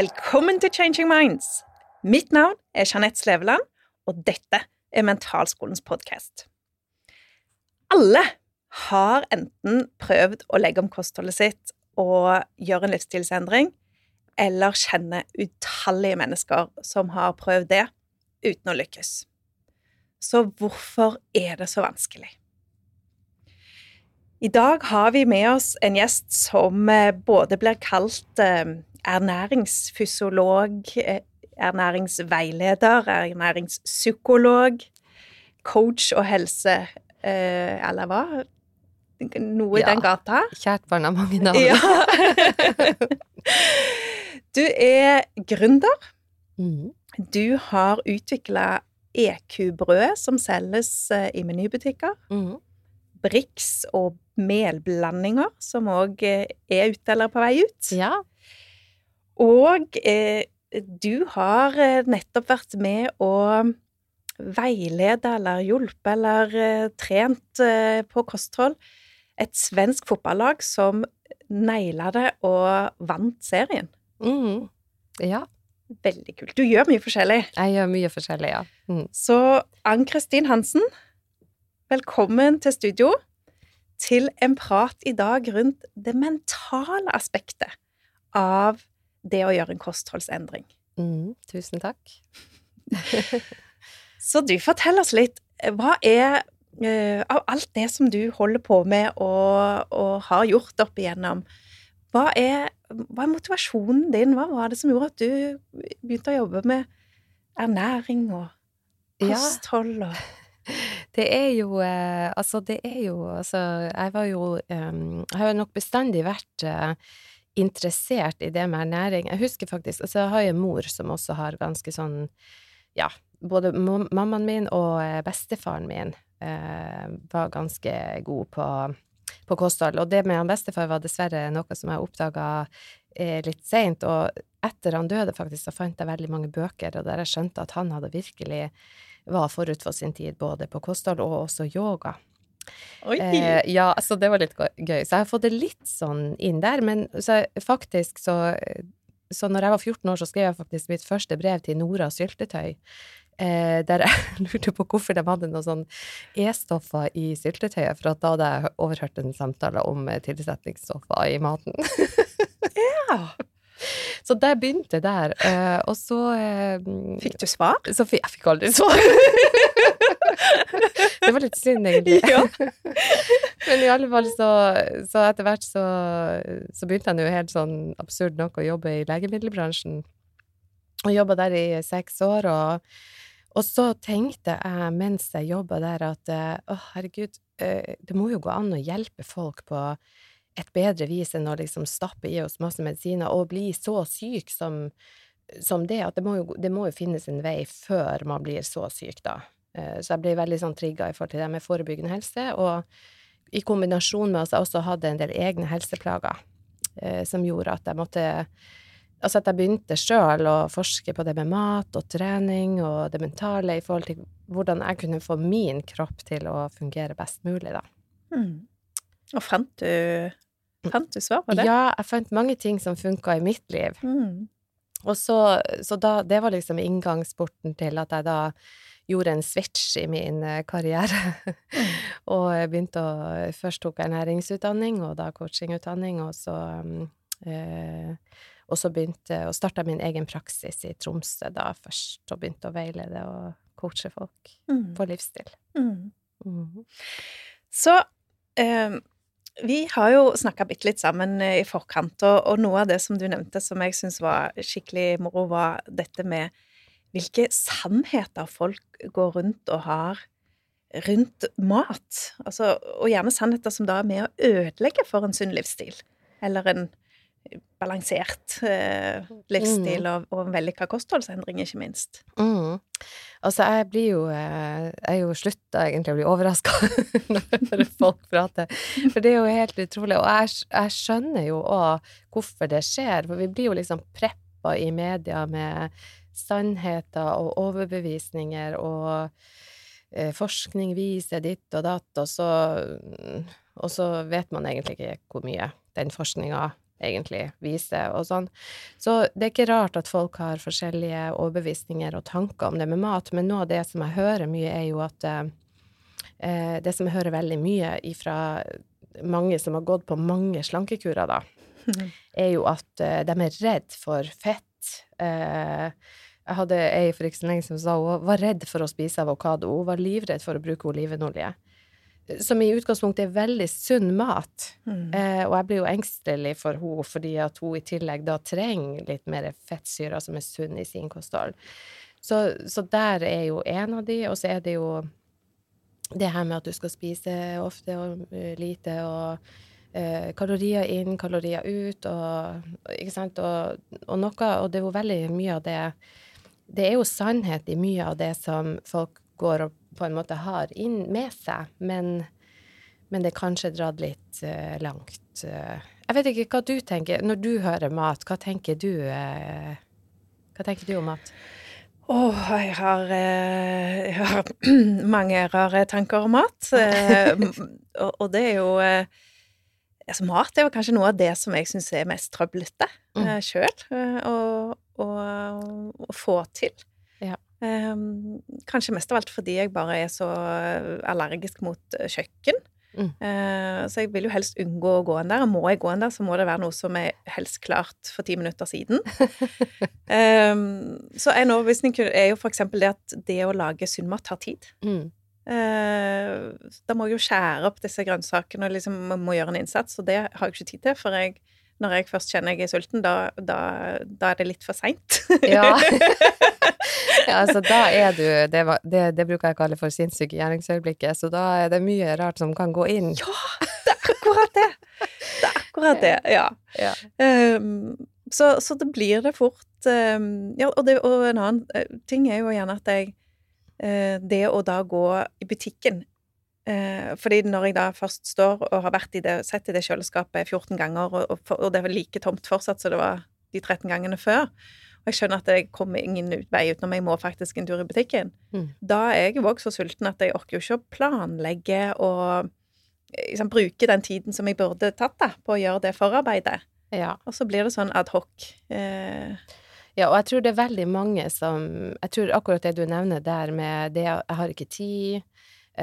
Velkommen til Changing Minds. Mitt navn er Jeanette Sleveland, og dette er Mentalskolens podkast. Alle har enten prøvd å legge om kostholdet sitt og gjøre en livsstilsendring, eller kjenner utallige mennesker som har prøvd det uten å lykkes. Så hvorfor er det så vanskelig? I dag har vi med oss en gjest som eh, både blir kalt eh, ernæringsfysiolog, eh, ernæringsveileder, ernæringspsykolog, coach og helse Eller hva? Noe i ja, den gata? Kjært barn har mange navn. Ja. du er gründer. Mm. Du har utvikla EQ-brød som selges i menybutikker. Mm. Brix og melblandinger, som òg eh, er ute eller på vei ut. Ja. Og eh, du har eh, nettopp vært med å veilede eller hjelpe eller eh, trent eh, på kosthold et svensk fotballag som naila det og vant serien. Mm. Ja. Veldig kult. Du gjør mye forskjellig. Jeg gjør mye forskjellig, ja. Mm. Så Ann-Kristin Hansen, velkommen til studio til en prat i dag rundt det mentale aspektet av det å gjøre en kostholdsendring. Mm, tusen takk. Så du, fortell oss litt. Hva er uh, Av alt det som du holder på med og, og har gjort opp igjennom, hva er, hva er, motivasjonen din? Hva var det som gjorde at du begynte å jobbe med ernæring og kosthold og det er jo eh, Altså, det er jo Altså, jeg var jo um, Jeg har nok bestandig vært uh, interessert i det med ernæring. Jeg husker faktisk Altså, jeg har jo en mor som også har ganske sånn Ja, både mammaen min og eh, bestefaren min uh, var ganske god på, på kosthold. Og det med han bestefar var dessverre noe som jeg oppdaga eh, litt seint. Og etter han døde, faktisk, så fant jeg veldig mange bøker, og der jeg skjønte at han hadde virkelig var forut for sin tid, både på kosthold og også yoga. Eh, ja, så det var litt gøy. Så jeg har fått det litt sånn inn der. Men så faktisk så Så når jeg var 14 år, så skrev jeg faktisk mitt første brev til Nora Syltetøy. Eh, der jeg lurte på hvorfor de hadde noen sånn E-stoffer i syltetøyet. For da hadde jeg overhørt en samtale om tilsetningsstoffer i maten. ja. Så det begynte der. Uh, og så uh, Fikk du svar? Så fikk, jeg fikk aldri svar. det var litt synd, egentlig. Ja. Men i alle fall så, så etter hvert så, så begynte jeg jo helt sånn absurd nok å jobbe i legemiddelbransjen. Og jobba der i seks år, og, og så tenkte jeg mens jeg jobba der at å, oh, herregud, det må jo gå an å hjelpe folk på et bedre vis enn å liksom stappe i oss masse medisiner og bli så syk som, som det, at det må, jo, det må, jo, finnes en vei før man blir så syk, da. Eh, så jeg ble veldig sånn trigga i forhold til det med forebyggende helse, og i kombinasjon med at jeg også hadde en del egne helseplager eh, som gjorde at jeg måtte Altså at jeg begynte sjøl å forske på det med mat og trening og det mentale i forhold til hvordan jeg kunne få min kropp til å fungere best mulig, da. Mm. Og fant du Fant du svar på det? Ja, jeg fant mange ting som funka i mitt liv. Mm. Og så, så da, det var liksom inngangsporten til at jeg da gjorde en switch i min eh, karriere. Mm. og begynte å Først tok jeg næringsutdanning, og da coachingutdanning, og så eh, og så begynte og starta min egen praksis i Tromsø da først, og begynte å veilede og coache folk mm. på livsstil. Mm. Mm. Så um vi har jo snakka bitte litt sammen eh, i forkant, og, og, noe av det som du nevnte som jeg syns var skikkelig moro, var dette med hvilke sannheter folk går rundt og har rundt mat. Altså, og gjerne sannheter som da er med å ødelegge for en sunn livsstil. Eller en balansert eh, livsstil mm. og, og en vellykka kostholdsendring, ikke minst. Mm. Altså, jeg blir jo eh, Jeg er jo slutta egentlig å bli overraska når folk prater, for det er jo helt utrolig. Og jeg, jeg skjønner jo òg hvorfor det skjer, for vi blir jo liksom preppa i media med sannheter og overbevisninger og eh, forskning viser ditt og datt, og så, og så vet man egentlig ikke hvor mye den forskninga egentlig viser, og sånn. Så det er ikke rart at folk har forskjellige overbevisninger og tanker om det med mat, men noe av det som jeg hører mye, er jo at eh, Det som jeg hører veldig mye ifra mange som har gått på mange slankekurer, da, er jo at eh, de er redd for fett. Eh, jeg hadde ei for ikke så lenge som sa hun var redd for å spise avokado. Hun var livredd for å bruke olivenolje. Som i utgangspunktet er veldig sunn mat. Mm. Eh, og jeg blir jo engstelig for henne fordi at hun i tillegg da trenger litt mer fettsyrer som er sunn i sin kosthold. Så, så der er jo en av de, og så er det jo det her med at du skal spise ofte og uh, lite, og eh, kalorier inn, kalorier ut, og ikke sant, og, og, noe Og det er jo veldig mye av det Det er jo sannhet i mye av det som folk går og på en måte har inn med seg, men, men det er kanskje dratt litt uh, langt. jeg vet ikke hva du tenker. Når du hører mat, hva tenker du, hva tenker du om mat? Å, oh, jeg, jeg, har, mange rare tanker om mat. Eh, og, og, det er jo eh, Altså, mat er jo kanskje noe av det som jeg syns er mest trøblete mm. Eh, sjøl å få til. Um, kanskje mest av alt fordi jeg bare er så allergisk mot kjøkken. Mm. Uh, så jeg vil jo helst unngå å gå inn der. Og må jeg gå inn der, så må det være noe som er helst klart for ti minutter siden. um, så en overbevisning er jo for eksempel det at det å lage sunn mat tar tid. Mm. Uh, da må jeg jo skjære opp disse grønnsakene og liksom må gjøre en innsats, og det har jeg ikke tid til, for jeg, når jeg først kjenner jeg er sulten, da, da, da er det litt for seint. ja. ja, altså da er du det, det, det, bruker jeg å kalle for sinnssyke gjerningsøyeblikket, så da er det mye rart som kan gå inn. Ja, det er akkurat det! Det er akkurat det, ja. ja. Um, så, så, det blir det fort um, Ja, og, det, og, en annen uh, ting er jo gjerne at jeg uh, Det å da gå i butikken fordi når jeg da først står og har vært i det, sett i det kjøleskapet 14 ganger, og, og, det var like tomt fortsatt som det var de 13 gangene før, og jeg skjønner at jeg kommer ingen vei utenom jeg må faktisk en tur i butikken. Mm. Da er jeg jo òg så sulten at jeg orker jo ikke å planlegge og liksom, bruke den tiden som jeg burde tatt da, på å gjøre det forarbeidet. Ja. Og så blir det sånn ad hoc. Eh. Ja, og jeg tror det er veldig mange som Jeg tror akkurat det du nevner der med det jeg har ikke tid, Eh,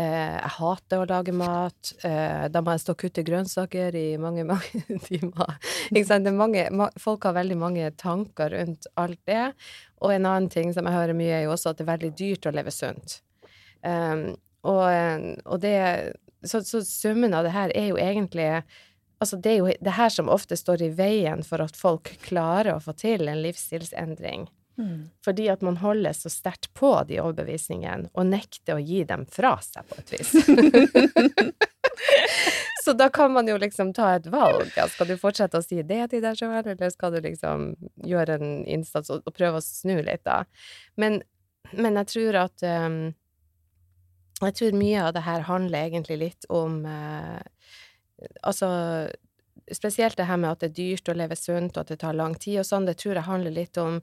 jeg hater å lage mat. Eh, da må jeg stå og kutte grønnsaker i mange, mange timer. Mange, folk har veldig mange tanker rundt alt det. Og en annen ting som jeg hører mye, er jo også at det er veldig dyrt å leve sunt. Um, og, og, det så, så, summen av det her er jo egentlig Altså, det er jo det her som ofte står i veien for at folk klarer å få til en livsstilsendring. Mm. Fordi at man holder så sterkt på de overbevisningene og nekter å gi dem fra seg, på et vis. så da kan man jo liksom ta et valg. Ja, skal du fortsette å si det til deg sjøl, eller skal du liksom gjøre en innsats og, og prøve å snu litt, da? Men, men jeg tror at um, Jeg tror mye av det her handler egentlig litt om uh, Altså Spesielt det her med at det er dyrt å leve sunt, og at det tar lang tid og sånn, det tror jeg handler litt om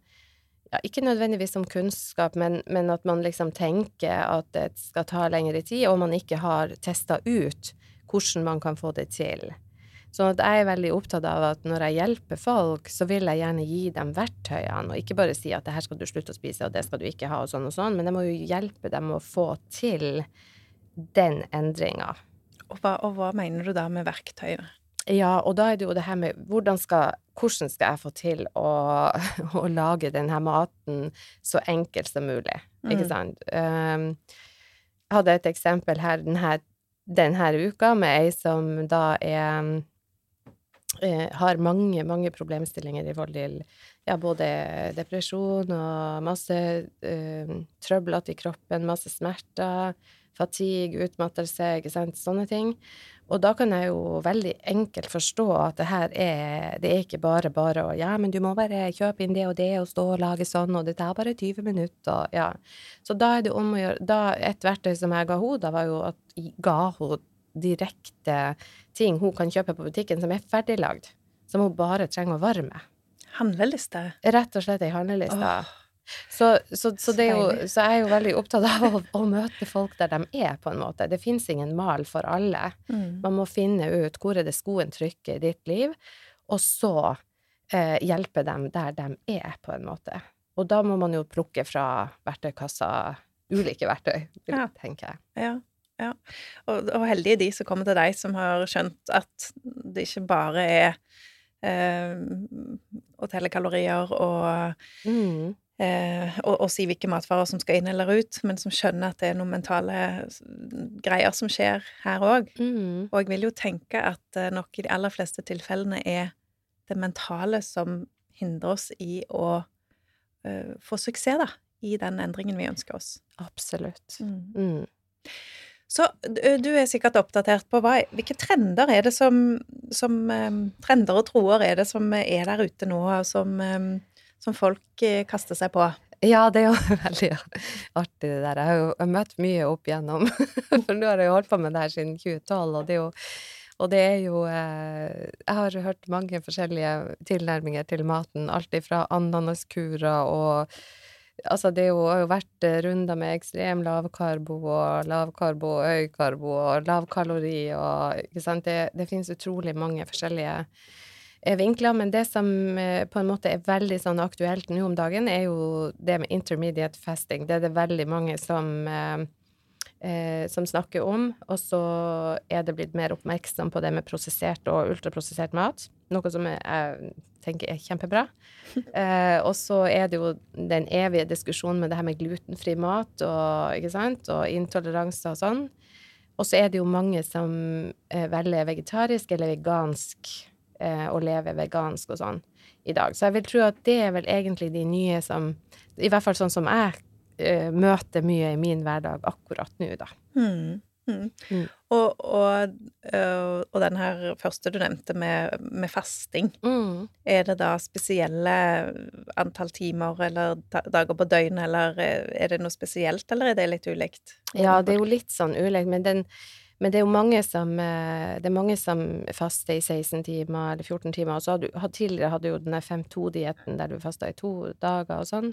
ja, ikke nødvendigvis om kunnskap, men, men, at man liksom tenker at det skal ta lengre tid, og man ikke har testa ut hvordan man kan få det til. Så jeg er veldig opptatt av at når jeg hjelper folk, så vil jeg gjerne gi dem verktøyene, og ikke bare si at det her skal du slutte å spise, og det skal du ikke ha, og sånn og sånn, men jeg må jo hjelpe dem å få til den endringa. Og og hva mener du da med verktøyene? Ja, og da er det jo det her med hvordan skal, hvordan skal jeg få til å, å lage denne maten så enkelt som mulig, ikke mm. sant? Um, jeg hadde et eksempel her denne, denne uka med ei som da er uh, har mange, mange problemstillinger i forhold til ja, både depresjon og masse uh, trøblete i kroppen, masse smerter, fatigue, utmattelse, ikke sant, sånne ting. Og da kan jeg jo veldig enkelt forstå at det her er Det er ikke bare bare å Ja, men du må bare kjøpe inn det og det og stå og lage sånn, og det tar bare 20 minutter, ja. Så da er det om å gjøre da Et verktøy som jeg ga henne, da var jo at jeg ga henne direkte ting hun kan kjøpe på butikken som er ferdiglagd, som hun bare trenger å varme. Handleliste? Rett og slett ei handleliste. Oh. Så, så, så, jo, så, jeg er jo veldig opptatt av å, å, møte folk der de er, på en måte. Det fins ingen mal for alle. Mm. Man må finne ut hvor er det skoen trykker i ditt liv, og så eh, hjelpe dem der de er, på en måte. Og da må man jo plukke fra verktøykassa ulike verktøy, ja. tenker jeg. Ja. ja. Og, og heldige de som kommer til deg, som har skjønt at det ikke bare er eh, å telle kalorier og, Mm. Eh, og, og si hvilke matvarer som skal inn eller ut, men som skjønner at det er noen mentale greier som skjer her òg. Mm. Og jeg vil jo tenke at eh, nok i de aller fleste tilfellene er det mentale som hindrer oss i å eh, få suksess, da, i den endringen vi ønsker oss. Absolutt. Mm. Mm. Så du er sikkert oppdatert på hva, hvilke trender er det som, som um, Trender og troer er det som er der ute nå, som, eh, som folk eh, kaster seg på? Ja, det er jo veldig artig det der. Jeg har jo møtt mye opp igjennom, for nå har jeg jo holdt på med det her siden 2012, og det er jo og det er jo eh, Jeg har hørt mange forskjellige tilnærminger til maten. Alt ifra ananaskurer og Altså, det jo, har jo vært eh, runder med ekstrem lavkarbo og lavkarbo og høykarbo og lavkalori og Ikke sant. Det, det finnes utrolig mange forskjellige vinkler, men det som eh, på en måte er veldig sånn aktuelt nå om dagen, er jo det med intermediate fasting. Det er det veldig mange som eh, eh, som snakker om, og så er det blitt mer oppmerksom på det med prosessert og ultraprosessert mat, noe som jeg, tenker er kjempebra. Eh, og så er det jo den evige diskusjonen med det her med glutenfri mat og, ikke sant, og intoleranse og sånn. Og så er det jo mange som velger vegetarisk eller vegansk, eh, og leve vegansk og sånn i dag. Så jeg vil tro at det er vel egentlig de nye som I hvert fall sånn som jeg eh, møter mye i min hverdag akkurat nå, da. Mm. Mm. Mm. Og, og, øh, og den her første du nevnte med, med fasting, er det da spesielle antall timer eller dager på døgnet, eller eh, er det noe spesielt, eller er det litt ulikt? Ja, det er jo litt sånn ulikt, men, den, men det er jo mange som, eh, det er mange som faster i 16 timer eller 14 timer. Og så hadde tidligere hadde du jo den der 5-2-dietten der du fasta i to dager og sånn.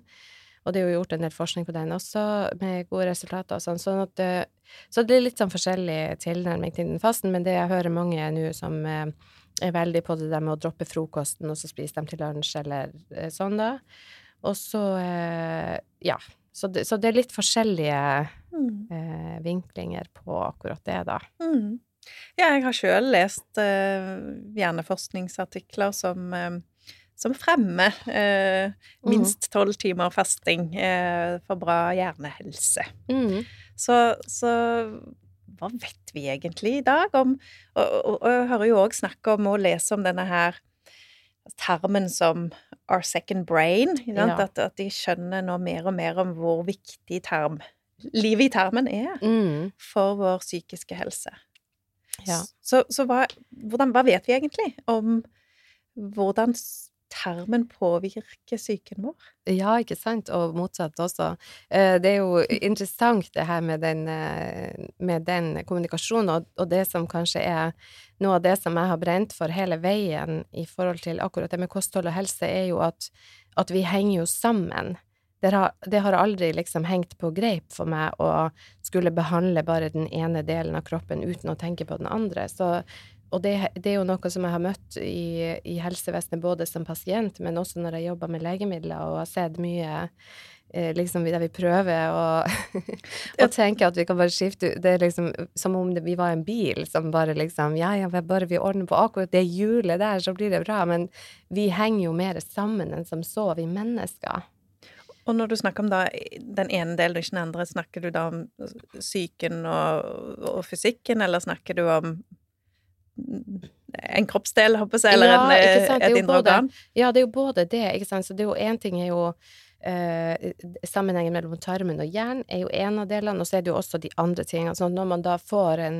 Og det er jo gjort en del forskning på den også, med gode resultater og sånn. sånn at, eh, så det er litt sånn forskjellig tilnærming til den fasten, men det jeg hører mange nå som eh, er veldig på det der med å droppe frokosten, og så spise dem til lunsj eller sånn, da. Og så, ja. Så det, så det er litt forskjellige Mm. eh, vinklinger på akkurat det, da. Mm. Ja, jeg har sjøl lest eh, hjerneforskningsartikler som, eh, som fremmer eh, minst tolv timer fasting eh, for bra hjernehelse. Mm. Så, så hva vet vi egentlig i dag om Og, og, og jeg hører jo òg snakk om å lese om denne her termen som our second brain. Ja. At, at de skjønner nå mer og mer om hvor viktig term, livet i termen er Mm. for vår psykiske helse. Ja. Så, så hva, hvordan, hva vet vi egentlig om hvordan termen påvirker psyken vår? Ja, ikke sant, og motsatt også. Eh, Det er jo interessant det her med den, eh, med den kommunikasjonen, og, og det som kanskje er noe av det som jeg har brent for hele veien i forhold til akkurat det med kosthold og helse, er jo at, at vi henger jo sammen. Det har, det har aldri liksom hengt på greip for meg å skulle behandle bare den ene delen av kroppen uten å tenke på den andre. Så, og det, det er jo noe som jeg har møtt i, i helsevesenet både som pasient, men også når jeg jobber med legemidler og har sett mye eh, liksom der vi prøver å, å tenke at vi kan bare skifte Det er liksom som om det, vi var en bil som bare liksom Ja, ja, bare vi ordner på akkurat det hjulet der, så blir det bra. Men vi henger jo mer sammen enn som så, vi mennesker. Og når du snakker om da den ene delen og ikke den andre, snakker du da om psyken og, og fysikken, eller snakker du om en kroppsdel, håper jeg, eller Ja, en, et indre organ? Ja, det er jo både det, ikke sant. Så det er jo én ting er jo eh, Sammenhengen mellom tarmen og hjernen er jo en av delene, og så er det jo også de andre tingene. Så når man da får en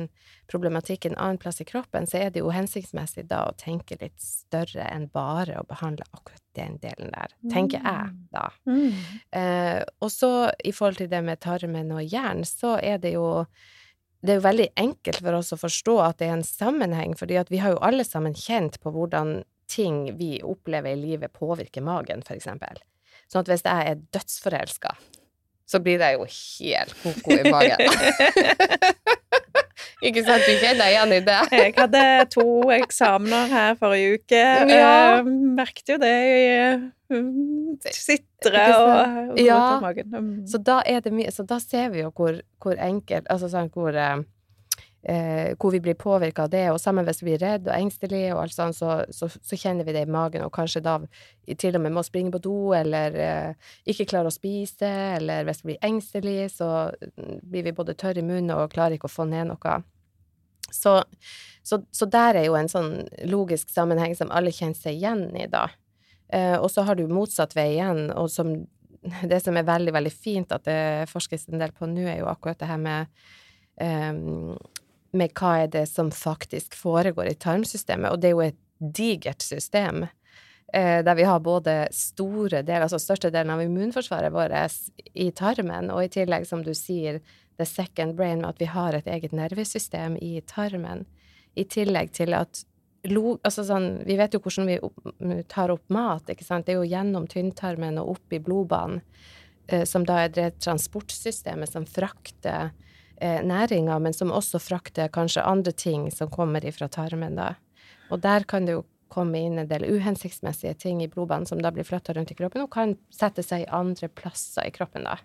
problematikk en annen plass i kroppen, så er det jo hensiktsmessig da å tenke litt større enn bare å behandle akkurat den delen der, tenker jeg da. Mm. Eh, og så i forhold til det med tarmen og hjernen, så er det jo det er jo veldig enkelt for oss å forstå at det er en sammenheng, fordi at vi har jo alle sammen kjent på hvordan ting vi opplever i livet påvirker magen, for eksempel. Sånn at hvis jeg er dødsforelska, så blir jeg jo helt ko-ko i magen. Ikke sant, du kjenner deg igjen i det? Jeg hadde to eksamener her forrige uke. Ja. jeg merket jo det i um, sitre og, og Ja. i magen. Mm. Så da er det mye Så da ser vi jo hvor, hvor enkelt Altså sånn hvor eh, hvor vi blir påvirka av det, og sammen hvis vi blir redd og engstelig og alt sånt, så, så, så kjenner vi det i magen, og kanskje da til og med må springe på do, eller eh, ikke klare å spise, eller hvis vi blir engstelige, så mm, blir vi både tørre i munnen og klarer ikke å få ned noe. Så, så, der er jo en sånn logisk sammenheng som alle kjenner seg igjen i, da. Eh, og så har du motsatt vei igjen, og som det som er veldig, veldig fint at det forskes en del på nå, er jo akkurat det her med ehm, med hva er det som faktisk foregår i tarmsystemet, og det er jo et digert system. Eh, der vi har både store deler, altså størstedelen av immunforsvaret vårt i tarmen, og i tillegg, som du sier, the second brain, med at vi har et eget nervesystem i tarmen. I tillegg til at altså sånn, Vi vet jo hvordan vi tar opp mat, ikke sant. Det er jo gjennom tynntarmen og opp i blodbanen, eh, som da er det transportsystemet som frakter næringa, men som også frakter kanskje andre ting som kommer ifra tarmen, da. Og der kan det jo komme inn en del uhensiktsmessige ting i blodbanen som da blir flytta rundt i kroppen, og kan sette seg i andre plasser i kroppen, da.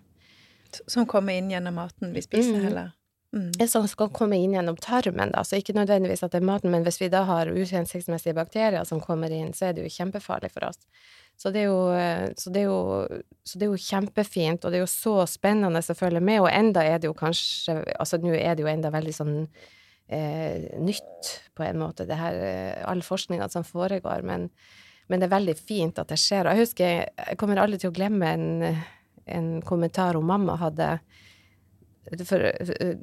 som kommer inn gjennom maten vi spiser, Mm. eller? Mm. Som skal komme inn gjennom tarmen, da. Så ikke nødvendigvis at det er maten, men hvis vi da har uhensiktsmessige bakterier som kommer inn, så er det jo kjempefarlig for oss. Så det jo, eh, så det jo, så det er jo kjempefint, og det er jo så spennende å følge med, og enda er det jo kanskje Altså nå er det jo enda veldig sånn eh, nytt, på en måte, det her eh, All forskninga som foregår, men, men det er veldig fint at det skjer. Og jeg husker Jeg kommer aldri til å glemme en, en kommentar hun mamma hadde for,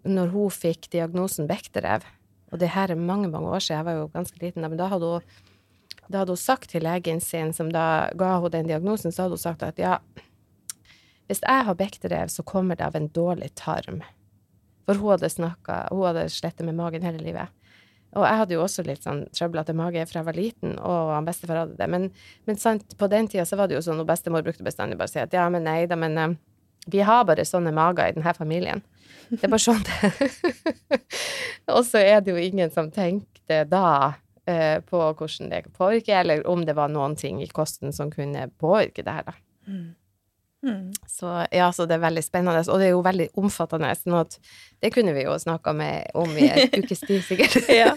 når hun fikk diagnosen Bechterew, og det her er mange, mange år siden, jeg var jo ganske liten men da hadde hun, da hadde hun sagt til legen sin, som da ga hun den diagnosen, så hadde hun sagt at ja, hvis jeg har bekterev, så kommer det av en dårlig tarm. For hun hadde snakka, hun hadde slettet med magen hele livet. Og jeg hadde jo også litt sånn trøblete mage fra jeg var liten, og han bestefar hadde det. Men, men sant, på den tida så var det jo sånn, og bestemor brukte bestandig bare å si at ja, men nei da, men eh, vi har bare sånne mager i denne familien. Det er bare sånn det Og så er det jo ingen som tenkte da eh, på hvordan det påvirker, eller om det var noen ting i kosten som kunne påvirke det her, da. Mm. Mm. Så ja, så det er veldig spennende, og det er jo veldig omfattende, sånn at det kunne vi jo snakka med om i en ukes tid, sikkert. ja.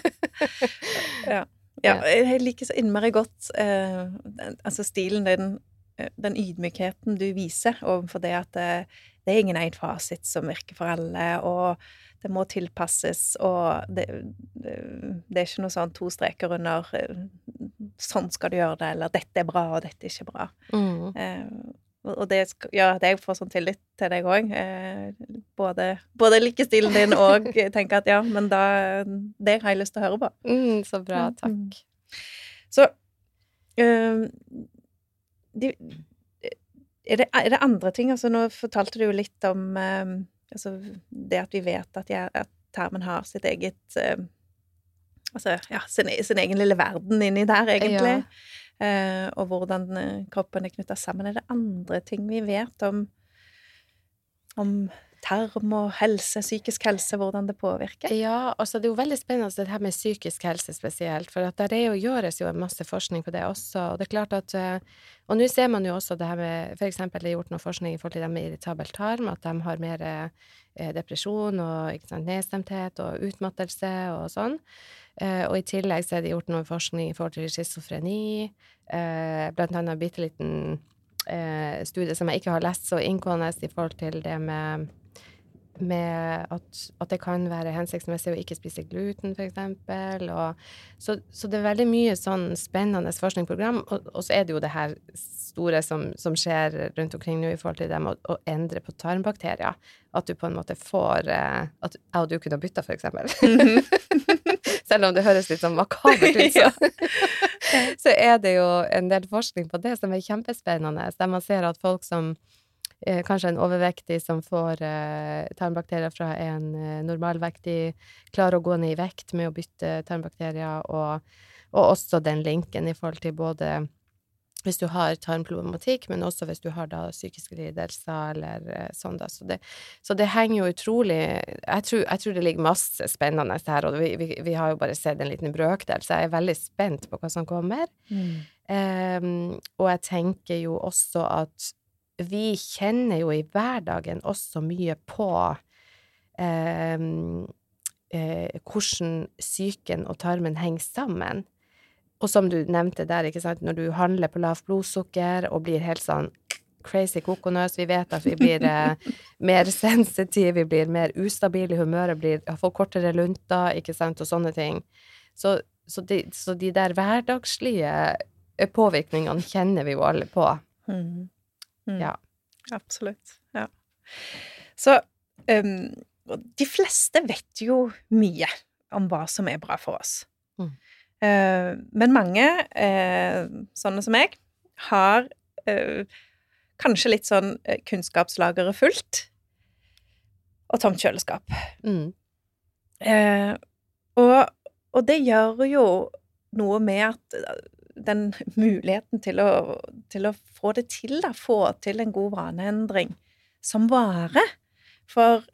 ja. Ja, jeg liker så innmari godt eh, den, altså stilen din, eh, den ydmykheten du viser overfor det at det, det er ingen én fasit som virker for alle, og det må tilpasses, og det, det, er ikke noe sånn to streker under eh, sånn skal du gjøre det, eller dette er bra, og dette er ikke bra. Mm. Eh, og det gjør at jeg får sånn tillit til deg òg. Eh, både, både likestilen din og tenker at ja, men da Det har jeg lyst til å høre på. Mm, så bra, Mm. takk. Så eh, de, er, det, er det andre ting? Altså, nå fortalte du jo litt om eh, altså, det at vi vet at, jeg, at tarmen har sitt eget eh, Altså, ja, sin, sin egen lille verden inni der, egentlig. Eh, og hvordan eh, kroppen er knytta sammen. Er det andre ting vi vet om, om tarm og helse, psykisk helse, hvordan det påvirker? Ja, altså det er jo veldig spennende det her med psykisk helse spesielt, for at der er jo, gjøres jo en masse forskning på det også, og det er klart at eh, Og nå ser man jo også det her med For eksempel det er gjort noe forskning i forhold til dem med irritabel tarm, at de har mer eh, depresjon og sant, nedstemthet og utmattelse og sånn. Eh, og i tillegg så er det gjort noe forskning i forhold til schizofreni, eh, blant annet bitte liten eh, studie som jeg ikke har lest så inngående i forhold til det med med at, at det kan være hensiktsmessig å ikke spise gluten, eksempel. Så, så det er veldig mye sånn spennende forskningsprogram, og, og så er det jo det her store som, som skjer rundt omkring nå i forhold til det med å, å endre på tarmbakterier. At du på en måte får eh, At jeg og du kunne bytta, for eksempel. Selv om det høres litt sånn makabert ut, så, så er det jo en del forskning på det som er kjempespennende, der man ser at folk som eh, kanskje en overvektig som får eh, tarmbakterier fra en eh, normalvektig, klarer å gå ned i vekt med å bytte tarmbakterier, og, og også den linken i forhold til både hvis du har tarmproblematikk, men også hvis du har da psykiske lidelser eller eh, sånn, da. Så det, så det, henger jo utrolig jeg tror, jeg tror, det ligger masse spennende her, og vi, vi, vi, har jo bare sett en liten brøkdel, så jeg er veldig spent på hva som kommer. Mm. Um, og jeg tenker jo også at vi kjenner jo i hverdagen også mye på eh, eh, hvordan psyken og tarmen henger sammen. Og som du nevnte der, ikke sant, når du handler på lavt blodsukker og blir helt sånn crazy kokonøs, vi vet at vi blir eh, mer sensitive, vi blir mer ustabile i humøret, blir, får kortere lunter, ikke sant, og sånne ting. Så, så, de, så de, der hverdagslige eh, påvirkningene kjenner vi jo alle på. Mm. Mm. Ja. Absolutt. Ja. Så um, de fleste vet jo mye om hva som er bra for oss. Mm. Uh, men mange, uh, sånne som meg, har uh, kanskje litt sånn kunnskapslageret fullt og tomt kjøleskap. Mm. Og, og, det gjør jo noe med at den muligheten til å, til å få det til, da, få til en god vaneendring som varer. For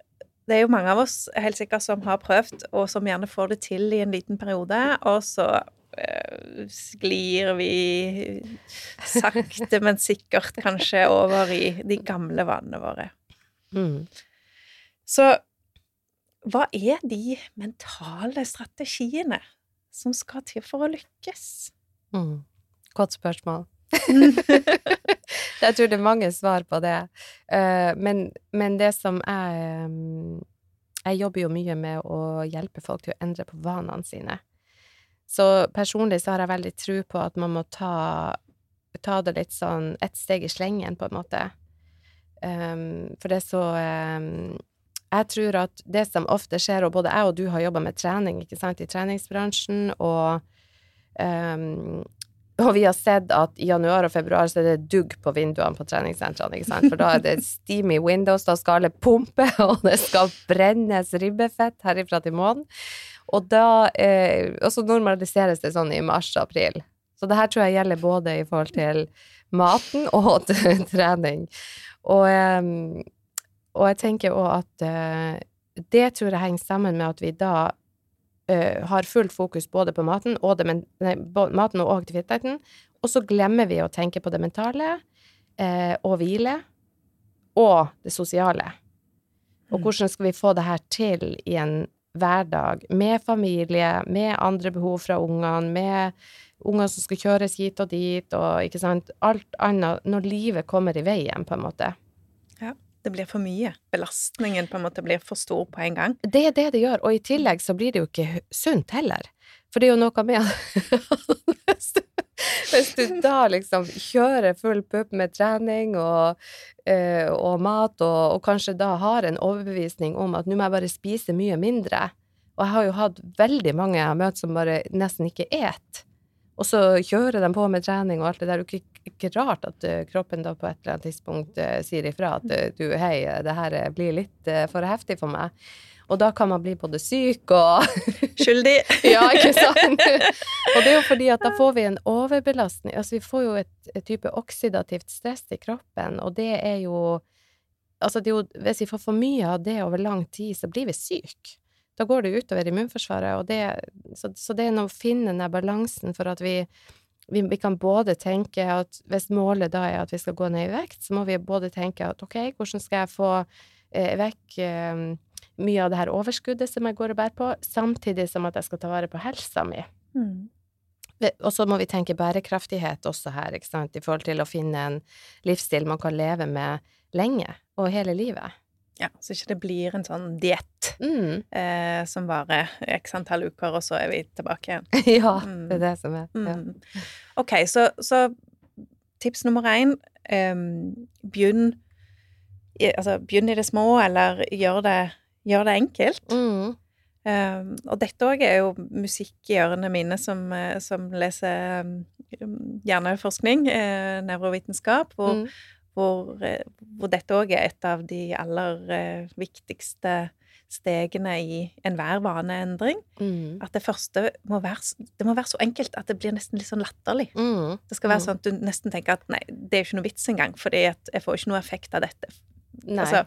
det er jo mange av oss helt sikkert som har prøvd, og som gjerne får det til i en liten periode, og så uh, sklir vi sakte, men sikkert kanskje over i de gamle vanene våre. Mm. Så hva er de mentale strategiene som skal til for å lykkes? Mm. Godt spørsmål. jeg tror det er mange svar på det. Uh, men, men, det som er um, Jeg jobber jo mye med å hjelpe folk til å endre på vanene sine. Så personlig så har jeg veldig tro på at man må ta, ta det litt sånn ett steg i slengen, på en måte. Um, for det er så Jeg tror at det som ofte skjer, og både jeg og du har jobba med trening, ikke sant, i treningsbransjen, og um, og vi har sett at i januar og februar så er det dugg på vinduene på treningssentrene, ikke sant, for da er det steamy windows, da skal alle pumpe, og det skal brennes ribbefett herifra til månen. Og da eh, Og så normaliseres det sånn i mars-april. Så det her tror jeg gjelder både i forhold til maten og trening. Og, eh, og jeg tenker òg at eh, det tror jeg henger sammen med at vi da uh, har fullt fokus både på maten og, det, nei, maten og aktiviteten, og så glemmer vi å tenke på det mentale uh, og hvile og det sosiale. Og mm. hvordan skal vi få det her til i en hverdag med familie, med andre behov fra ungene, med unger som skal kjøres hit og dit, og ikke sant Alt annet når livet kommer i veien, på en måte det blir for mye. Belastningen på en måte blir for stor på en gang. Det er det det gjør, og i tillegg så blir det jo ikke sunt heller. For det er jo noe med Hvis du da liksom kjører full pupp med trening og, øh, og mat, og, og, kanskje da har en overbevisning om at nå må jeg bare spise mye mindre Og jeg har jo hatt veldig mange jeg har møtt som bare nesten ikke et. Og så kjører de på med trening og alt det der. og ikke, ikke rart at uh, kroppen da på et eller annet tidspunkt uh, sier ifra at uh, du, hei, det her blir litt for heftig for meg. Og da kan man bli både syk og Skyldig. ja, ikke sant? og det er jo fordi at da får vi en overbelastning. Altså vi får jo et, et type oksidativt stress i kroppen, og det er jo Altså, det er jo, hvis vi får for mye av det over lang tid, så blir vi syke da går det utover immunforsvaret. Og det, så, så, det er å finne den balansen for at vi, vi, vi, kan både tenke at hvis målet da er at vi skal gå ned i vekt, så må vi både tenke at ok, hvordan skal jeg få eh, vekk eh, mye av det her overskuddet som jeg går og bærer på, samtidig som at jeg skal ta vare på helsa mi. Mm. Og så må vi tenke bærekraftighet også her, ikke sant, i forhold til å finne en livsstil man kan leve med lenge og hele livet. Ja, så ikke det blir en sånn diett mm. eh, som varer x antall uker, og så er vi tilbake igjen. ja, mm. det er det som er. Ja. Mm. Ok, så, så, tips nummer én eh, begynn, i, altså, begynn i det små, eller gjør det, gjør det enkelt. Um, og dette òg er jo musikk i ørene mine som, eh, som leser um, hjerneforskning, eh, nevrovitenskap, hvor, mm hvor, eh, hvor dette òg er et av de aller eh, viktigste stegene i enhver vaneendring. Mm. At det første må være, det må være så enkelt at det blir nesten litt sånn latterlig. Mm. Det skal være Mm. sånn at du nesten tenker at nei, det er jo ikke noe vits engang, fordi jeg får ikke noe effekt av dette. Nei. Altså,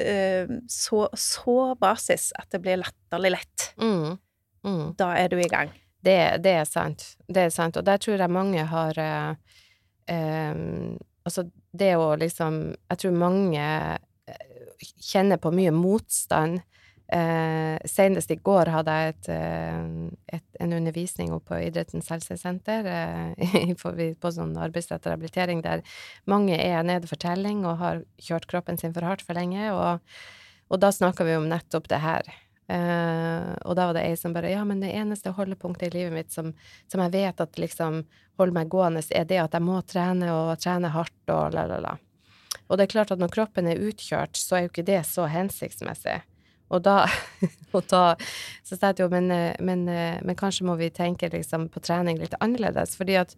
eh, så, så basis at det blir latterlig lett. mm. Mm. Da er du i gang. Det, det er sant. Det er sant. Og der tror jeg mange har eh, eh, Altså, det å liksom Jeg tror mange eh, kjenner på mye motstand. Eh, senest i går hadde jeg et, eh, et, en undervisning oppe på Idrettens helsesenter eh, i på sånn arbeidsrettet rehabilitering, der mange er nede for telling og har kjørt kroppen sin for hardt for lenge, og, og da snakker vi om nettopp det her. Eh, og da var det ei som bare Ja, men det eneste holdepunktet i livet mitt som, som jeg vet at liksom holder meg gående, er det at jeg må trene og trene hardt og la, la, la. Og det er klart at når kroppen er utkjørt, så er jo ikke det så hensiktsmessig. Og da, og da så sa jeg jo, men, eh, men, eh, men kanskje må vi tenke liksom på trening litt annerledes, fordi at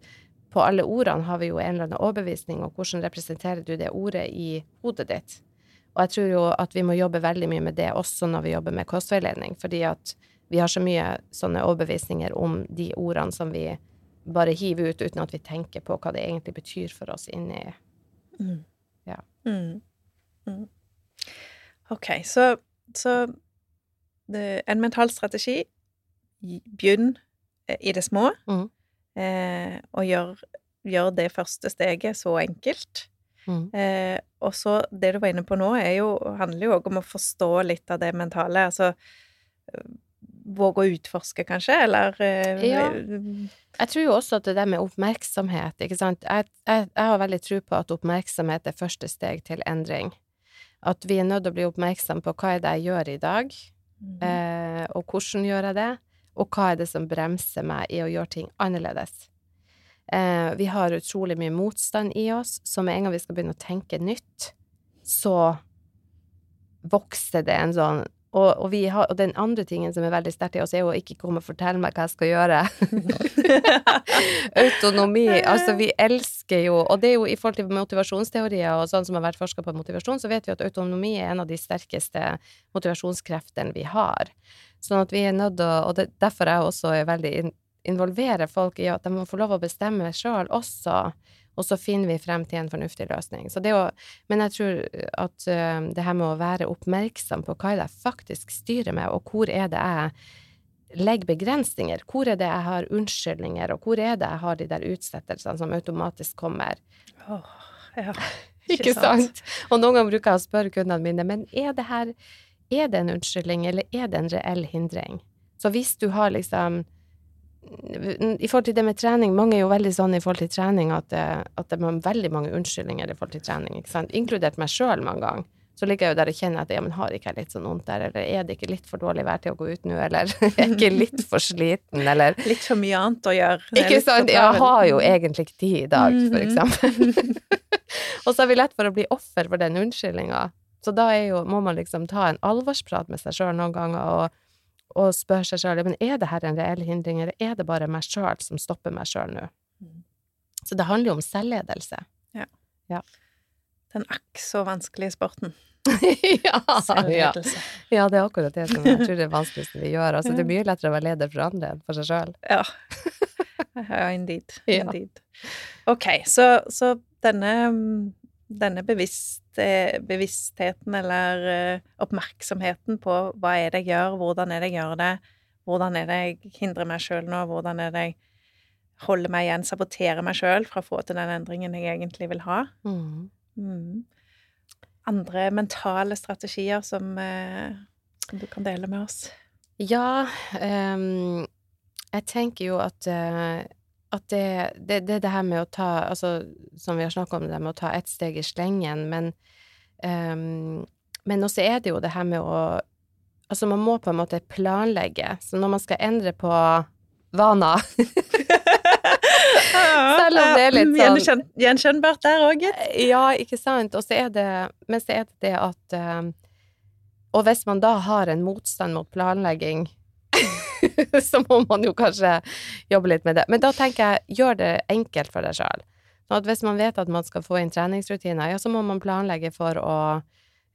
på alle ordene har vi jo en eller annen overbevisning, og hvordan representerer du det ordet i hodet ditt? Og jeg tror jo at vi må jobbe veldig mye med det også når vi jobber med kostveiledning, fordi at vi har så mye sånne overbevisninger om de ordene som vi bare hiver ut uten at vi tenker på hva det egentlig betyr for oss inni Mm. Ja. Mm. Mm. Ok, så, så det, en mental strategi Begynn eh, i det små, mm. eh, og gjør, gjør det første steget så enkelt. Mhm. Eh, og så, det du var inne på nå, er jo, handler jo òg om å forstå litt av det mentale. Altså eh, våge å utforske, kanskje, eller eh, Ja. Jeg tror jo også at det der med oppmerksomhet, ikke sant Jeg, jeg, jeg har veldig tro på at oppmerksomhet er første steg til endring. At vi er nødt til å bli oppmerksom på hva er det jeg gjør i dag, mm. eh, og hvordan gjør jeg det, og hva er det som bremser meg i å gjøre ting annerledes. Eh, vi har utrolig mye motstand i oss, så med en gang vi skal begynne å tenke nytt, så vokser det en sånn og, og, vi har, og den andre tingen som er veldig sterkt i oss, er jo å ikke komme og fortelle meg hva jeg skal gjøre. Autonomi. Altså, vi elsker jo Og det er jo i forhold til motivasjonsteorier og sånn som har vært forska på motivasjon, så vet vi at autonomi er en av de sterkeste motivasjonskreftene vi har. Sånn at vi er nødt til å Og det, derfor er jeg også veldig in, involverer folk i at de må få lov å bestemme sjøl også. Og så finner vi frem til en fornuftig løsning. Så det å, men jeg tror at uh, det her med å være oppmerksom på hva det jeg faktisk styrer med, og hvor er det jeg legger begrensninger, hvor er det jeg har unnskyldninger, og hvor er det jeg har de der utsettelsene som automatisk kommer. Oh, ja. Ikke sant? Og noen ganger bruker jeg å spørre kundene mine, men er det her er det en unnskyldning, eller er det en reell hindring? Så hvis du har liksom I forhold til det med trening, mange er jo veldig sånn i forhold til trening at det, at det er veldig mange unnskyldninger i forhold til trening, ikke sant? Inkludert meg sjøl mange ganger. Så ligger jeg jo der og kjenner at ja, men har ikke jeg litt sånn vondt der, eller er det ikke litt for dårlig vær til å gå ut nå, eller er jeg ikke litt for sliten, eller Litt for mye annet å gjøre. Ikke sant? Jeg har jo egentlig ikke tid i dag, for Mhm. eksempel. og så er vi lett for å bli offer for den unnskyldninga. Så da jo, må man liksom ta en alvorsprat med seg sjøl noen ganger og, og spør seg sjøl men er det her en reell hindring, eller er det bare meg sjøl som stopper meg sjøl nå? Mhm. Så det handler jo om selvledelse. Den akk så vanskelige sporten. ja, ja. Ja, det er akkurat det som jeg tror det er vanskeligste vi gjør. Altså, det er mye lettere å være leder for andre enn for seg sjøl. Ja. ja, indeed. Indeed. Ok, så, så denne, denne bevisste, bevisstheten eller eh, oppmerksomheten på hva er det jeg gjør, hvordan er det jeg gjør det, hvordan er det jeg hindrer meg sjøl nå, hvordan er det jeg holder meg igjen, saboterer meg sjøl fra å få til den endringen jeg egentlig vil ha. Mm. Mm. Andre mentale strategier som, eh, som du kan dele med oss? Ja, um, jeg tenker jo at, eh, at det, det, det er det her med å ta Altså, som vi har snakket om, det med å ta ett steg i slengen, men um, Men også er det jo det her med å Altså, man må på en måte planlegge. Så når man skal endre på vaner Selv om det er litt sånn- Gjenkjenn, Gjenkjennbart der òg, gitt. Ja, ikke sant. Og så er det Men så er det det at um, Og hvis man da har en motstand mot planlegging, så må man jo kanskje jobbe litt med det. Men da tenker jeg, gjør det enkelt for deg sjøl. Sånn hvis man vet at man skal få inn treningsrutiner, ja, så må man planlegge for å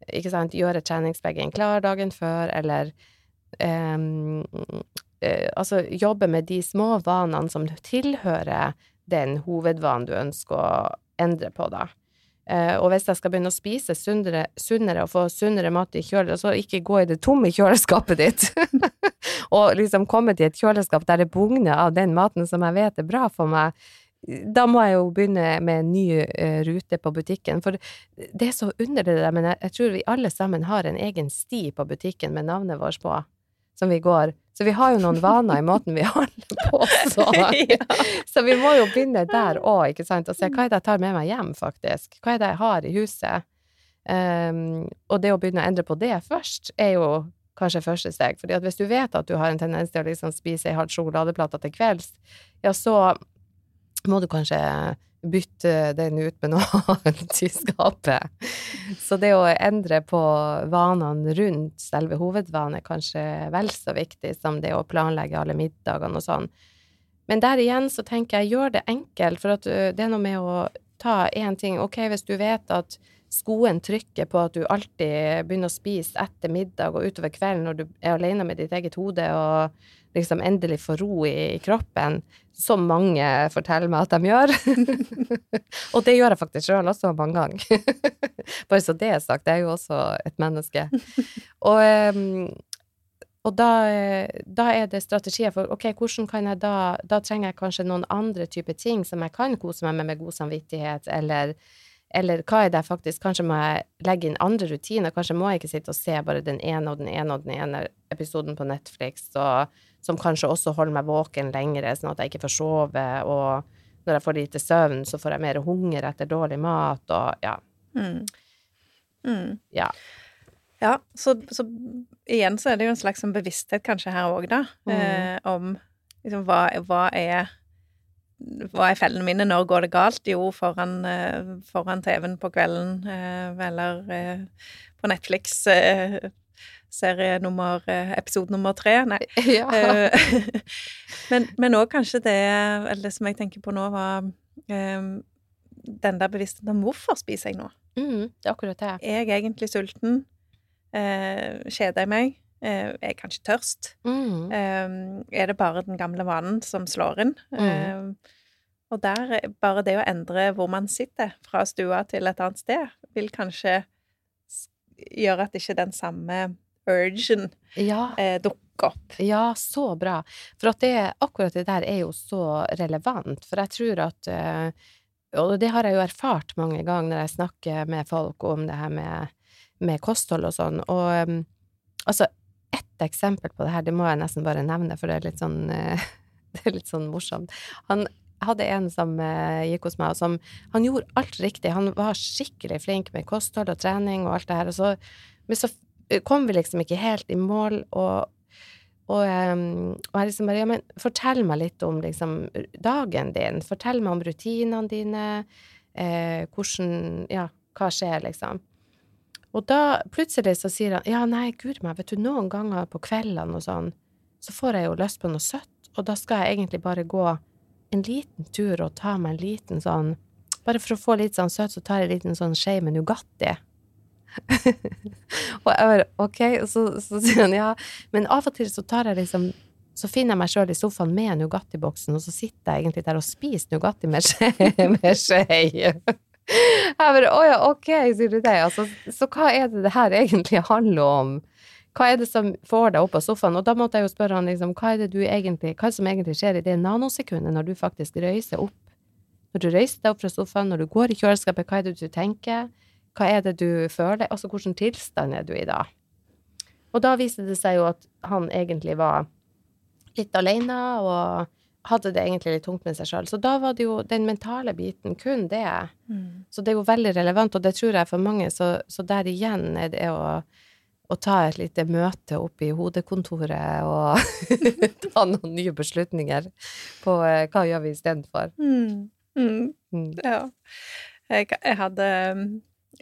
ikke sant, gjøre treningsbagen klar dagen før, eller um, altså jobbe med de små vanene som tilhører den hovedvanen du ønsker å endre på, da. Uh, og hvis jeg skal begynne å spise sunnere, sunnere og få sunnere mat i kjølet, så ikke gå i det tomme kjøleskapet ditt, og liksom komme til et kjøleskap der det bugner av den maten som jeg vet er bra for meg, da må jeg jo begynne med en ny uh, rute på butikken. For det er så underlig det der, men jeg, jeg, tror vi alle sammen har en egen sti på butikken med navnet vårt på, som vi går. Så vi har jo noen vaner i måten vi handler på så. så vi må jo begynne der òg, ikke sant, og se hva er det jeg tar med meg hjem, faktisk. Hva er det jeg har i huset? Um, og det å begynne å endre på det først, er jo kanskje første steg. fordi at hvis du vet at du har en tendens til å liksom spise ei halv sjokoladeplate til kvelds, ja, så må du kanskje bytte den ut med noe annet i skapet. Så det å endre på vanene rundt selve hovedvanen er kanskje vel så viktig som det å planlegge alle middagene og sånn. Men der igjen så tenker jeg, gjør det enkelt, for at det er noe med å ta én ting. Ok, hvis du vet at skoen trykker på at du alltid begynner å spise etter middag og utover kvelden når du er alene med ditt eget hode og liksom endelig får ro i, i kroppen, som mange forteller meg at de gjør. og det gjør jeg faktisk sjøl også mange ganger. Bare så det er sagt, jeg er jo også et menneske. Og, ehm, og da, da, er det strategier for ok, hvordan kan jeg da Da trenger jeg kanskje noen andre typer ting som jeg kan kose meg med med god samvittighet, eller eller hva er det faktisk Kanskje må jeg legge inn andre rutiner? Kanskje må jeg ikke sitte og se bare den ene og den ene og den ene episoden på Netflix, og, som kanskje også holder meg våken lengre, sånn at jeg ikke får sove, og når jeg får lite søvn, så får jeg mer hunger etter dårlig mat, og ja. Mm. Mm. Ja. Ja, så, så, igjen så er det jo en slags sånn bevissthet kanskje her òg, da, mm. eh, om liksom hva, hva er hva er fellene mine? Når går det galt? Jo, foran, eh, foran TV-en på kvelden, eh, eller eh, på Netflix. Serie nummer Episode nummer tre. Nei. Ja. men òg kanskje det Eller det som jeg tenker på nå, var den der bevisstheten om hvorfor spiser jeg nå? Mm, det er akkurat det. Er jeg egentlig sulten? Kjeder jeg meg? Er jeg kanskje tørst? Mm. er det bare den gamle vanen som slår inn? Mm. og der, bare det å endre hvor man sitter, fra stua til et annet sted, vil kanskje gjøre at ikke den samme urgen ja. eh, dukker opp. Ja, så bra. For at det, akkurat det der er jo så relevant. For jeg tror at eh, Og det har jeg jo erfart mange ganger når jeg snakker med folk om det her med, med kosthold og sånn. Og um, altså, eksempel på det her, det må jeg nesten bare nevne, for det er litt sånn, eh, det er litt sånn morsomt. Han hadde en som eh, gikk hos meg, og som Han gjorde alt riktig. Han var skikkelig flink med kosthold og trening og alt det her, og så, men så kom vi liksom ikke helt i mål, og og, og, jeg liksom bare Ja, men fortell meg litt om liksom dagen din. Fortell meg om rutinene dine. Eh, hvordan Ja, hva skjer, liksom? Og da plutselig så sier han ja, nei, guri meg, vet du, noen ganger på kveldene og sånn, så får jeg jo lyst på noe søtt, og da skal jeg egentlig bare gå en liten tur og ta meg en liten sånn Bare for å få litt sånn søtt, så tar jeg en liten sånn skje med Nugatti. og jeg bare OK, og så, så sier han ja, men av og til så tar jeg liksom så finner jeg meg sjøl i sofaen med Nugatti-boksen, og så sitter jeg egentlig der og spiser Nugatti med skje. Jeg bare Å ja, ok, sier du det. Altså, så hva er det det her egentlig handler om? Hva er det som får deg opp av sofaen? Og da måtte jeg jo spørre han liksom, hva er det du egentlig, hva som egentlig skjer i det nanosekundet når du faktisk røyser opp? Når du røyser deg opp fra sofaen, når du går i kjøleskapet, hva er det du tenker? Hva er det du føler? Altså, hvilken tilstand er du i da? Og da viste det seg jo at han egentlig var litt alene, og hadde det egentlig litt tungt med seg sjøl. Så da var det jo den mentale biten, kun det. Mm. Så det er jo veldig relevant, og det tror jeg for mange, så, så der igjen er det å, å ta et lite møte oppe i hodekontoret og ta noen nye beslutninger på uh, hva gjør vi istedenfor. Mm. Mm. Mm. Ja. Jeg, jeg, hadde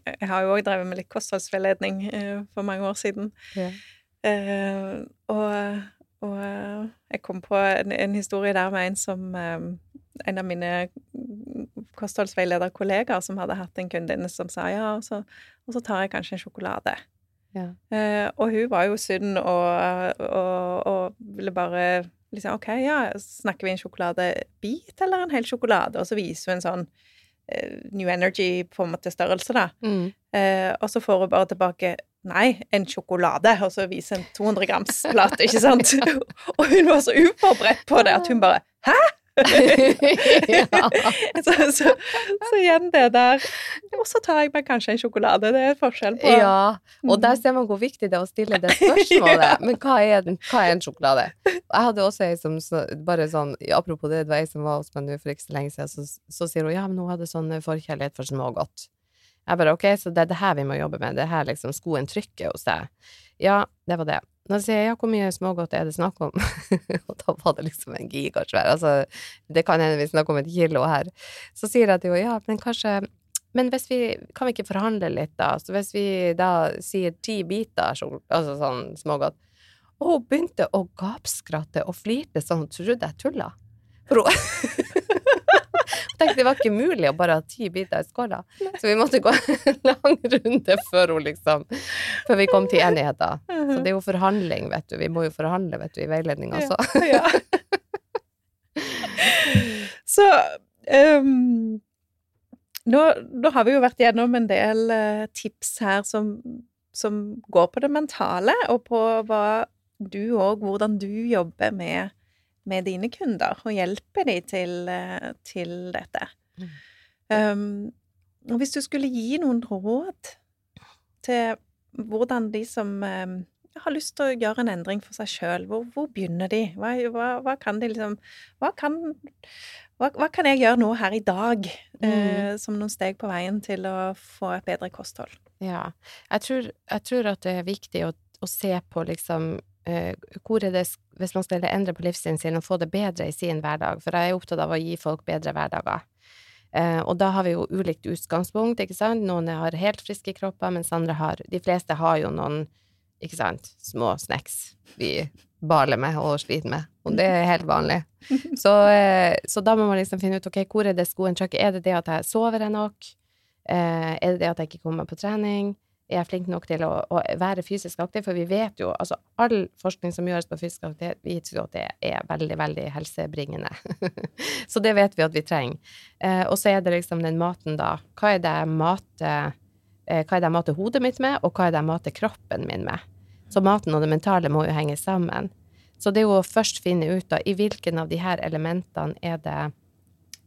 Jeg har jo òg drevet med litt kostholdsveiledning uh, for mange år siden. Yeah. Uh, og og jeg kom på en, en, historie der med en som En av mine kostholdsveilederkollegaer som hadde hatt en kundinne som sa ja, og så, og så tar jeg kanskje en sjokolade. Ja. Eh, og hun var jo sunn og, og, og ville bare liksom OK, ja, snakker vi en sjokoladebit eller en hel sjokolade? Og så viser hun en sånn eh, New Energy på en måte størrelse, da. Mm. Eh, og så får hun bare tilbake Nei, en sjokolade, og så vise en 200 grams plate, ikke sant? og hun var så uforberedt på det at hun bare Hæ?! så, så, så igjen det der Og så tar jeg meg kanskje en sjokolade. Det er forskjell på ja, og der ser man hvor viktig det er å stille det spørsmålet. Men hva er, den, hva er en sjokolade? Jeg hadde også ei som bare sånn Apropos det, det var ei som var hos meg nå for ikke så lenge siden, så, så sier hun ja, men hun hadde sånn forkjærlighet for smågodt. Jeg bare ok, så det er det her vi må jobbe med, det er her liksom skoen trykker hos deg. Ja, det var det. Da sier jeg ja, hvor mye smågodt er det snakk om? og da var det liksom en gigasvær, altså det kan hende vi snakker om et kilo her. Så sier jeg til henne ja, men kanskje men hvis vi, kan vi ikke forhandle litt, da? Så hvis vi da sier ti biter, altså sånn smågodt Og hun begynte å gapskratte og flirte sånn, hun trodde jeg tulla. For Hun tenkte det var ikke mulig å bare ha ti biter i skåla. Så vi måtte gå en lang runde før hun liksom Før vi kom til enighet. Så det er jo forhandling, vet du. Vi må jo forhandle, vet du, i veiledning også. Ja. Så um, nå, nå har vi jo vært gjennom en del eh, tips her som, som går på det mentale, og på hva du òg Hvordan du jobber med, med dine kunder, og hjelper de til, eh, til dette. Mm. Um, og hvis du skulle gi noen råd til hvordan de som um, har lyst til å gjøre en endring for seg sjøl, hvor, hvor begynner de? Hva, hva, hva kan de liksom hva kan, hva, kan jeg gjøre nå her i dag, eh, som noen steg på veien til å få et bedre kosthold? Ja. Jeg tror, jeg tror at det er viktig å, å se på liksom hvor er det, hvis man skal endre på livsstilen sin og få det bedre i sin hverdag, for jeg er opptatt av å gi folk bedre hverdager. Eh, og da har vi jo ulikt utgangspunkt, ikke sant? Noen har helt friske kropper, mens andre har De fleste har jo noen, ikke sant, små snacks vi baler med og sliter med, og det er helt vanlig. Så, eh, så da må man liksom finne ut, ok, hvor er det skoen trykker? Er det det at jeg sover nok? Eh, er det det at jeg ikke kommer på trening? Er jeg flink nok til å, å være fysisk aktiv? For vi vet jo, altså all forskning som gjøres på fysisk aktivitet, viser jo at det er veldig, veldig helsebringende. så det vet vi at vi trenger. Eh, og så er det liksom den maten, da. Hva er det jeg mater eh, Hva er det jeg mater hodet mitt med, og hva er det jeg mater kroppen min med? Så maten og det mentale må jo henge sammen. Så det er jo å først finne ut da, i hvilken av de her elementene er det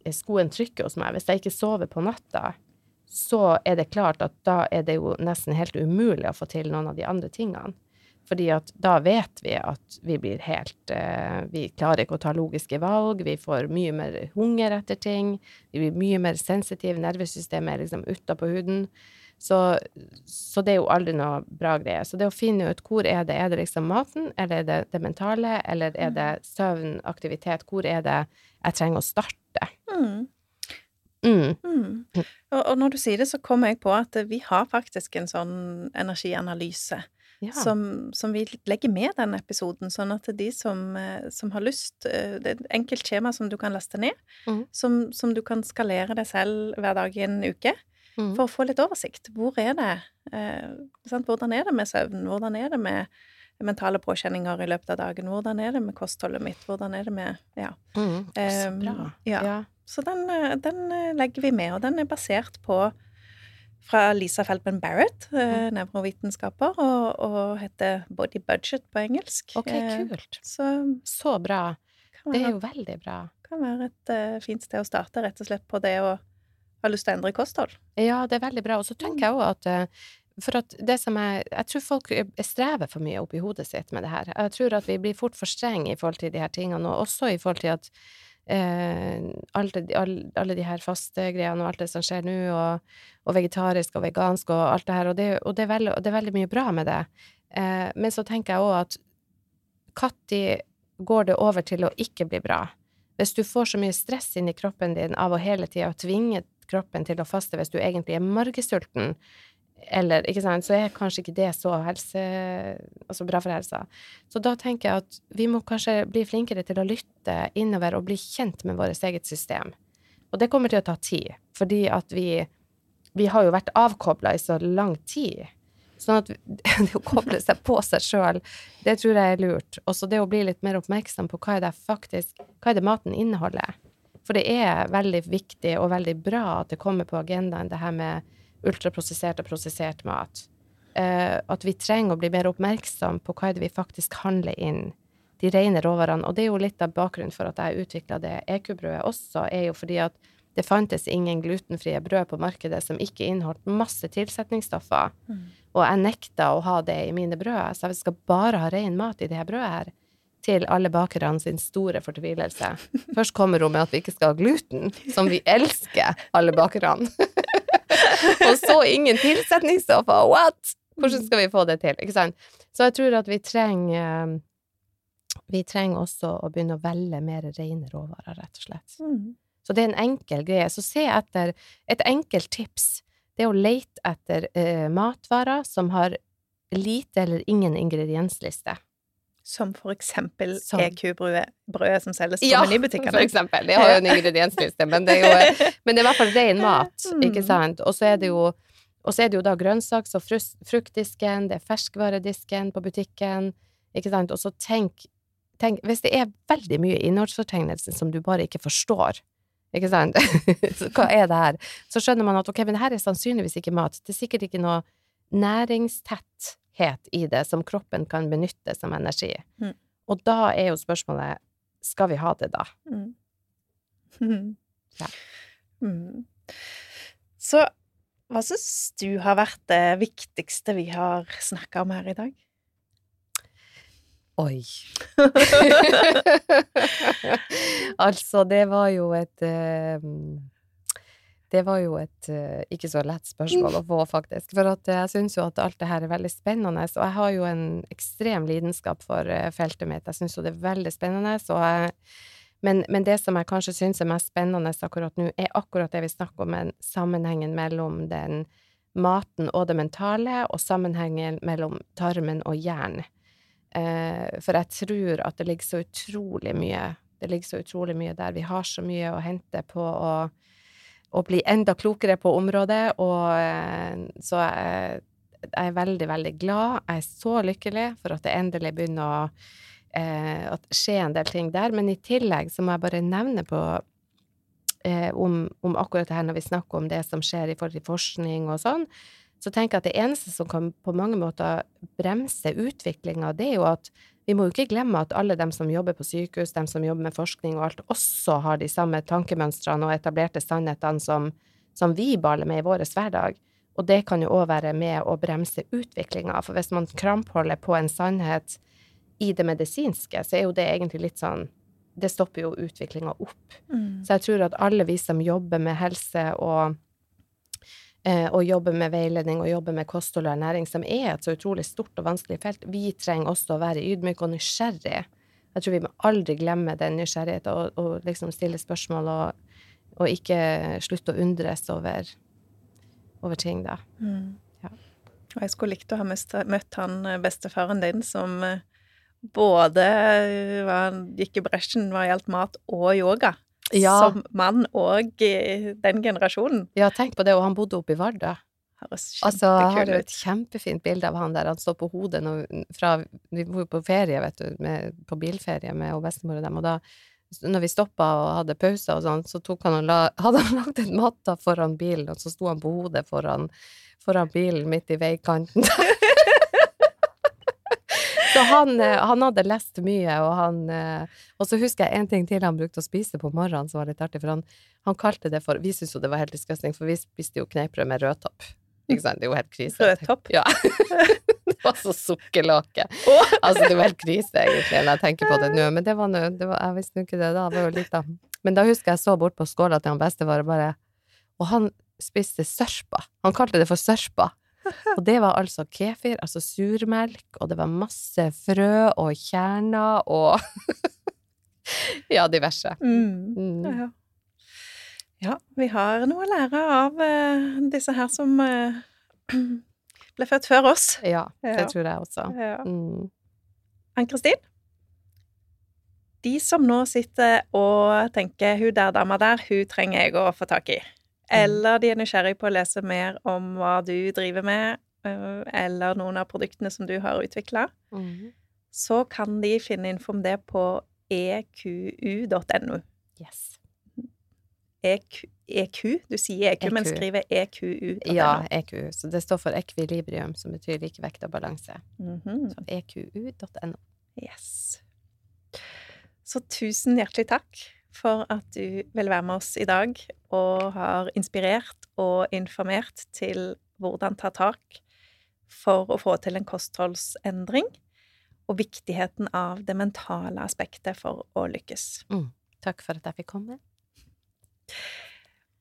eh, skoen trykker hos meg. Hvis jeg ikke sover på natta, så er det klart at da er det jo nesten helt umulig å få til noen av de andre tingene. Fordi at da vet vi at vi blir helt eh, Vi klarer ikke å ta logiske valg, vi får mye mer hunger etter ting, vi blir mye mer sensitive, nervesystemet er liksom utapå huden. Så, så det er jo aldri noe bra greie. Så det å finne ut hvor er det, er det liksom maten, eller er det det mentale, eller er det søvn, aktivitet, hvor er det jeg trenger å starte? Mm. Mm. Mm. Og, og når du sier det, så kommer jeg på at vi har faktisk en sånn energianalyse Ja. som, som vi legger med den episoden, sånn at de som, eh, som har lyst eh, Det er et enkelt skjema som du kan laste ned, mm. som, som du kan skalere deg selv hver dag i en uke, Mm. for å få litt oversikt. Hvor er det? Eh, sant? Hvordan er det med søvn? Hvordan er det med mentale påkjenninger i løpet av dagen? Hvordan er det med kostholdet mitt? Hvordan er det med Ja. Mm. Så Um, bra. ja. ja. Så den, eh, den eh, legger vi med, og den er basert på fra Lisa Feldman Barrett, eh, nevrovitenskaper, og, og heter Body Budget på engelsk. Ok, kult. Så Så bra. Det er jo veldig bra. kan være et uh, fint sted å starte, rett og slett på det å ha lyst til å endre kosthold. Ja, det er veldig bra. Og så tenker jeg òg at for at det som er Jeg tror folk strever for mye oppi hodet sitt med det her. Jeg tror at vi blir fort for strenge i forhold til de her tingene, og også i forhold til at eh, alle, alle, alle de her faste greiene og alt det som skjer nå, og, og vegetarisk og vegansk og alt det her, og det, og det, er, veldig, det er veldig mye bra med det. Eh, men så tenker jeg òg at når går det over til å ikke bli bra? Hvis du får så mye stress inn i kroppen din av å hele tida tvinge kroppen til å faste hvis du egentlig er margesulten, eller, ikke sant, så er kanskje ikke det så helse, altså bra for helsa. Så da tenker jeg at vi må kanskje bli flinkere til å lytte innover og bli kjent med vårt eget system. Og det kommer til å ta tid, fordi at vi, vi har jo vært avkobla i så lang tid. Sånn at det å koble seg på seg sjøl, det tror jeg er lurt. Også det å bli litt mer oppmerksom på hva er det faktisk Hva er det maten inneholder? For det er veldig viktig og veldig bra at det kommer på agendaen, det her med ultraprosessert og prosessert mat. Uh, at vi trenger å bli mer oppmerksom på hva er det vi faktisk handler inn. De rene råvarene. Og det er jo litt av bakgrunnen for at jeg utvikla det EQ-brødet også, er jo fordi at det fantes ingen glutenfrie brød på markedet som ikke inneholdt masse tilsetningsstoffer. Mm. Og jeg nekta å ha det i mine brød, så jeg skal bare ha ren mat i det her brødet her. Til alle bakerne sin store fortvilelse. Først kommer hun med at vi ikke skal ha gluten, som vi elsker, alle bakerne. og så ingen tilsetningsstoffer! What?! Hvordan skal vi få det til? Ikke sant? Så jeg tror at vi trenger Vi trenger også å begynne å velge mer rene råvarer, rett og slett. Mm. Så det er en enkel greie. Så se etter Et enkelt tips det er å lete etter eh, matvarer som har lite eller ingen ingrediensliste. Som for eksempel EQ-brødet som selges på ja, menybutikkene? for eksempel. Det har jo en ingrediensliste, men det er jo men det er i hvert fall ren mat, ikke mm. sant? Og så er det jo og så er det jo da grønnsaks- og fruktdisken, det er ferskvaredisken på butikken, ikke sant, og så tenk, tenk Hvis det er veldig mye innholdsfortegnelse som du bare ikke forstår, ikke sant? så hva er det her? Så skjønner man at ok, men det her er sannsynligvis ikke mat. Det er sikkert ikke noe næringstetthet i det som kroppen kan benytte som energi. Mm. Og da er jo spørsmålet skal vi ha det, da? Mm. Ja. Mm. Så hva syns du har vært det viktigste vi har snakka om her i dag? Oi. altså, det var jo et uh, Det var jo et uh, ikke så lett spørsmål å få, faktisk. For at, jeg syns jo at alt det her er veldig spennende. Og jeg har jo en ekstrem lidenskap for uh, feltet mitt. Jeg syns jo det er veldig spennende. Jeg, men, men, det som jeg kanskje syns er mest spennende akkurat nå, er akkurat det vi snakker om, en sammenhengen mellom den maten og det mentale, og sammenhengen mellom tarmen og hjernen. Eh, for jeg tror at det ligger så utrolig mye Det ligger så utrolig mye der. Vi har så mye å hente på å, å bli enda klokere på området, og eh, så jeg, jeg er veldig, veldig glad. Jeg er så lykkelig for at det endelig begynner å eh, skje en del ting der. Men i tillegg så må jeg bare nevne på eh, om, om, akkurat det her når vi snakker om det som skjer i forhold til forskning og sånn, så tenker jeg at det eneste som kan på mange måter bremse utviklinga, det er jo at vi må jo ikke glemme at alle dem som jobber på sykehus, dem som jobber med forskning og alt, også har de samme tankemønstrene og etablerte sannhetene som, som vi baler med i vår hverdag. Og det kan jo òg være med å bremse utviklinga, for hvis man krampholder på en sannhet i det medisinske, så er jo det egentlig litt sånn Det stopper jo utviklinga opp. Mm. Så jeg tror at alle vi som jobber med helse og og jobbe med veiledning og jobbe med kosthold og ernæring, som er et så utrolig stort og vanskelig felt, vi trenger også å være ydmyke og nysgjerrige. Jeg tror vi må aldri glemme den nysgjerrigheten og, og liksom stille spørsmål og, og, ikke slutte å undres over, over ting, da. Mm. Ja. Og jeg skulle likt å ha møtt han eh, bestefaren din som eh, både eh, var, gikk i bresjen hva gjaldt mat og yoga ja. som mann og den generasjonen. Ja, tenk på det, og han bodde oppe i Vardø. Altså, jeg har et kjempefint bilde av han der. Han står på hodet når, fra Vi var på ferie, vet du, med, på bilferie med bestemor og dem, og da når vi stoppa og hadde pauser og sånn, så han la, hadde han lagt en matta foran bilen, og så sto han på hodet foran, foran bilen midt i veikanten. Så han, eh, han, hadde lest mye, og han eh, Og så husker jeg en ting til han brukte å spise på morgenen som var litt artig, for han, han kalte det for Vi syntes jo det var helt disgusting, for vi spiste jo kneippbrød med rødtopp. Ikke sant? Det er jo helt krise. Rødtopp? Ja. det var så sukkerlake. Oh. Altså, det var helt krise, egentlig, når jeg tenker på det nå. Men det var nå Jeg visste jo ikke det da, det var jo litt da. Men da husker jeg så bort på skåla til han bestefar og bare Og han spiste sørpa. Han kalte det for sørpa. Og det var altså kefir, altså surmelk, og det var masse frø og kjerner og Ja, diverse. Mm. Mm. Ja, ja. ja, vi har noe å lære av uh, disse her som uh, ble født før oss. Ja, det tror jeg også. Mm. Ann-Kristin? de som nå sitter og tenker 'hun der dama der, hun trenger jeg å få tak i', eller de er nysgjerrig på å lese mer om hva du driver med, øh, eller noen av produktene som du har utvikla, mm. så kan de finne info om det på equ.no. Yes. EQ, EQ? Du sier EQ, men skriver equ.no. Ja, EQ. Så det står for ekvilibrium, som betyr likevekt og balanse. Mhm. Så equ.no. Yes. Så tusen hjertelig takk for at du vil være med oss i dag og har inspirert og informert til hvordan ta tak for å få til en kostholdsendring, og viktigheten av det mentale aspektet for å lykkes. Takk for at jeg fikk komme.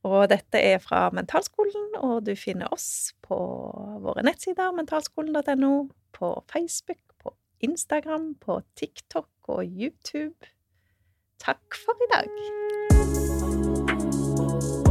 Og dette er fra Mentalskolen, og du finner oss på våre nettsider mentalskolen.no, på Facebook, på Instagram, på TikTok og YouTube. Takk for i dag. Thank you